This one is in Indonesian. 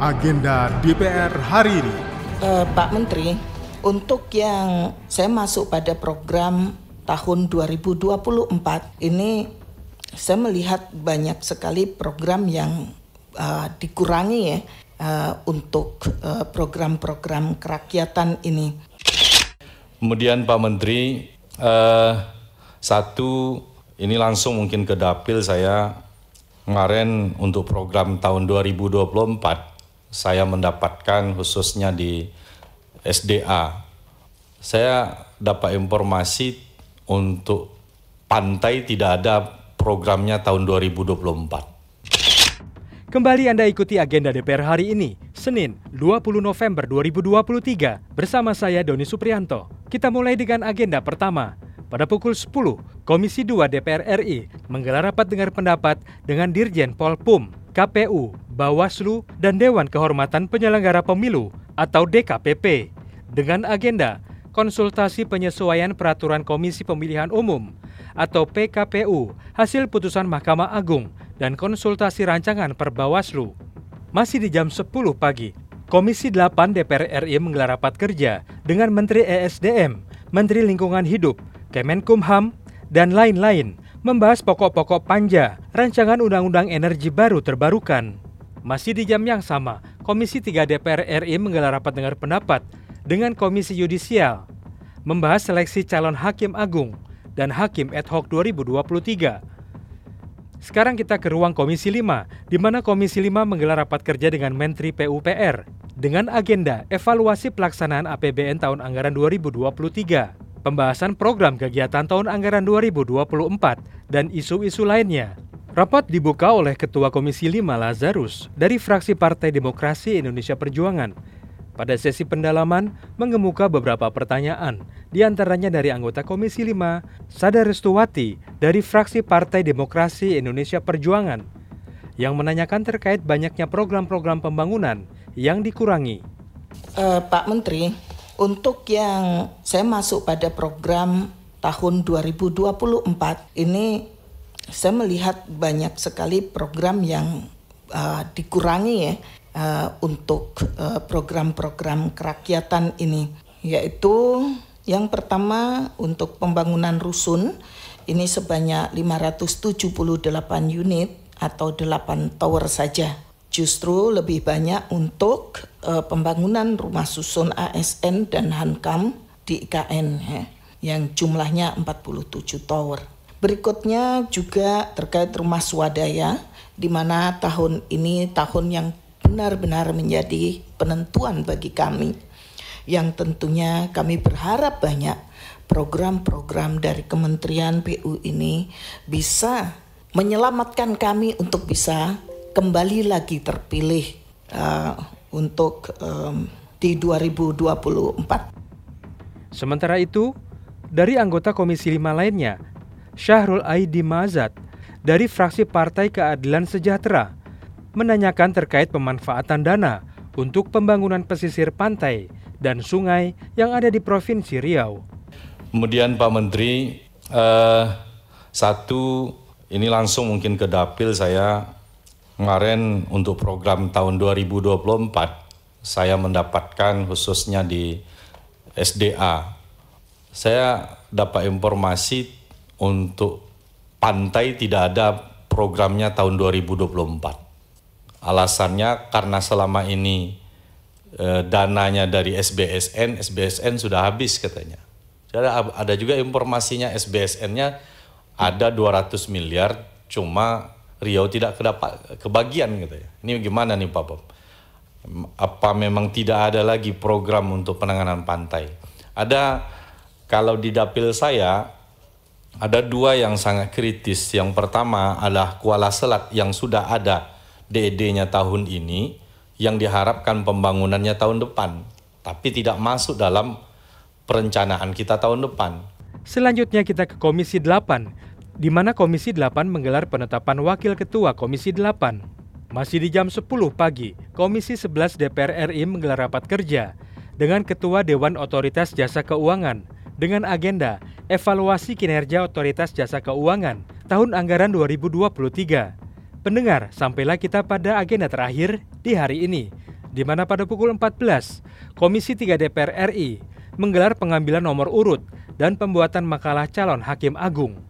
agenda DPR hari ini. Uh, Pak Menteri, untuk yang saya masuk pada program tahun 2024 ini saya melihat banyak sekali program yang uh, dikurangi ya uh, untuk program-program uh, kerakyatan ini. Kemudian Pak Menteri, uh, satu ini langsung mungkin ke dapil saya kemarin untuk program tahun 2024 saya mendapatkan khususnya di SDA. Saya dapat informasi untuk pantai tidak ada programnya tahun 2024. Kembali Anda ikuti agenda DPR hari ini, Senin 20 November 2023 bersama saya Doni Suprianto. Kita mulai dengan agenda pertama, pada pukul 10, Komisi 2 DPR RI menggelar rapat dengar pendapat dengan Dirjen Polpum, KPU, Bawaslu, dan Dewan Kehormatan Penyelenggara Pemilu atau DKPP dengan agenda konsultasi penyesuaian peraturan Komisi Pemilihan Umum atau PKPU hasil putusan Mahkamah Agung dan konsultasi rancangan per Bawaslu. Masih di jam 10 pagi, Komisi 8 DPR RI menggelar rapat kerja dengan Menteri ESDM, Menteri Lingkungan Hidup, Kemenkumham, dan lain-lain membahas pokok-pokok panja rancangan Undang-Undang Energi Baru Terbarukan. Masih di jam yang sama, Komisi 3 DPR RI menggelar rapat dengar pendapat dengan Komisi Yudisial membahas seleksi calon Hakim Agung dan Hakim Ad hoc 2023. Sekarang kita ke ruang Komisi 5, di mana Komisi 5 menggelar rapat kerja dengan Menteri PUPR dengan agenda evaluasi pelaksanaan APBN tahun anggaran 2023 pembahasan program kegiatan tahun anggaran 2024, dan isu-isu lainnya. Rapat dibuka oleh Ketua Komisi 5 Lazarus dari fraksi Partai Demokrasi Indonesia Perjuangan. Pada sesi pendalaman, mengemuka beberapa pertanyaan, di antaranya dari anggota Komisi 5, Sada Restuwati dari fraksi Partai Demokrasi Indonesia Perjuangan, yang menanyakan terkait banyaknya program-program pembangunan yang dikurangi. Uh, Pak Menteri, untuk yang saya masuk pada program tahun 2024 ini saya melihat banyak sekali program yang uh, dikurangi ya uh, untuk uh, program-program kerakyatan ini. Yaitu yang pertama untuk pembangunan rusun ini sebanyak 578 unit atau 8 tower saja justru lebih banyak untuk uh, pembangunan rumah susun ASN dan Hankam di IKN ya, yang jumlahnya 47 tower. Berikutnya juga terkait rumah swadaya di mana tahun ini tahun yang benar-benar menjadi penentuan bagi kami yang tentunya kami berharap banyak program-program dari Kementerian PU ini bisa menyelamatkan kami untuk bisa kembali lagi terpilih uh, untuk um, di 2024. Sementara itu, dari anggota Komisi 5 lainnya, Syahrul Aidi Mazat dari fraksi Partai Keadilan Sejahtera menanyakan terkait pemanfaatan dana untuk pembangunan pesisir pantai dan sungai yang ada di Provinsi Riau. Kemudian Pak Menteri, uh, satu ini langsung mungkin ke dapil saya kemarin untuk program tahun 2024 saya mendapatkan khususnya di SDA. Saya dapat informasi untuk pantai tidak ada programnya tahun 2024. Alasannya karena selama ini e, dananya dari SBSN, SBSN sudah habis katanya. Jadi ada juga informasinya SBSN-nya ada 200 miliar cuma Riau tidak kedapat kebagian gitu ya. Ini gimana nih Pak Bob? Apa memang tidak ada lagi program untuk penanganan pantai? Ada kalau di dapil saya ada dua yang sangat kritis. Yang pertama adalah Kuala Selat yang sudah ada DED-nya tahun ini yang diharapkan pembangunannya tahun depan, tapi tidak masuk dalam perencanaan kita tahun depan. Selanjutnya kita ke Komisi 8 di mana Komisi 8 menggelar penetapan Wakil Ketua Komisi 8. Masih di jam 10 pagi, Komisi 11 DPR RI menggelar rapat kerja dengan Ketua Dewan Otoritas Jasa Keuangan dengan agenda evaluasi kinerja Otoritas Jasa Keuangan tahun anggaran 2023. Pendengar, sampailah kita pada agenda terakhir di hari ini. di mana pada pukul 14, Komisi 3 DPR RI menggelar pengambilan nomor urut dan pembuatan makalah calon hakim agung.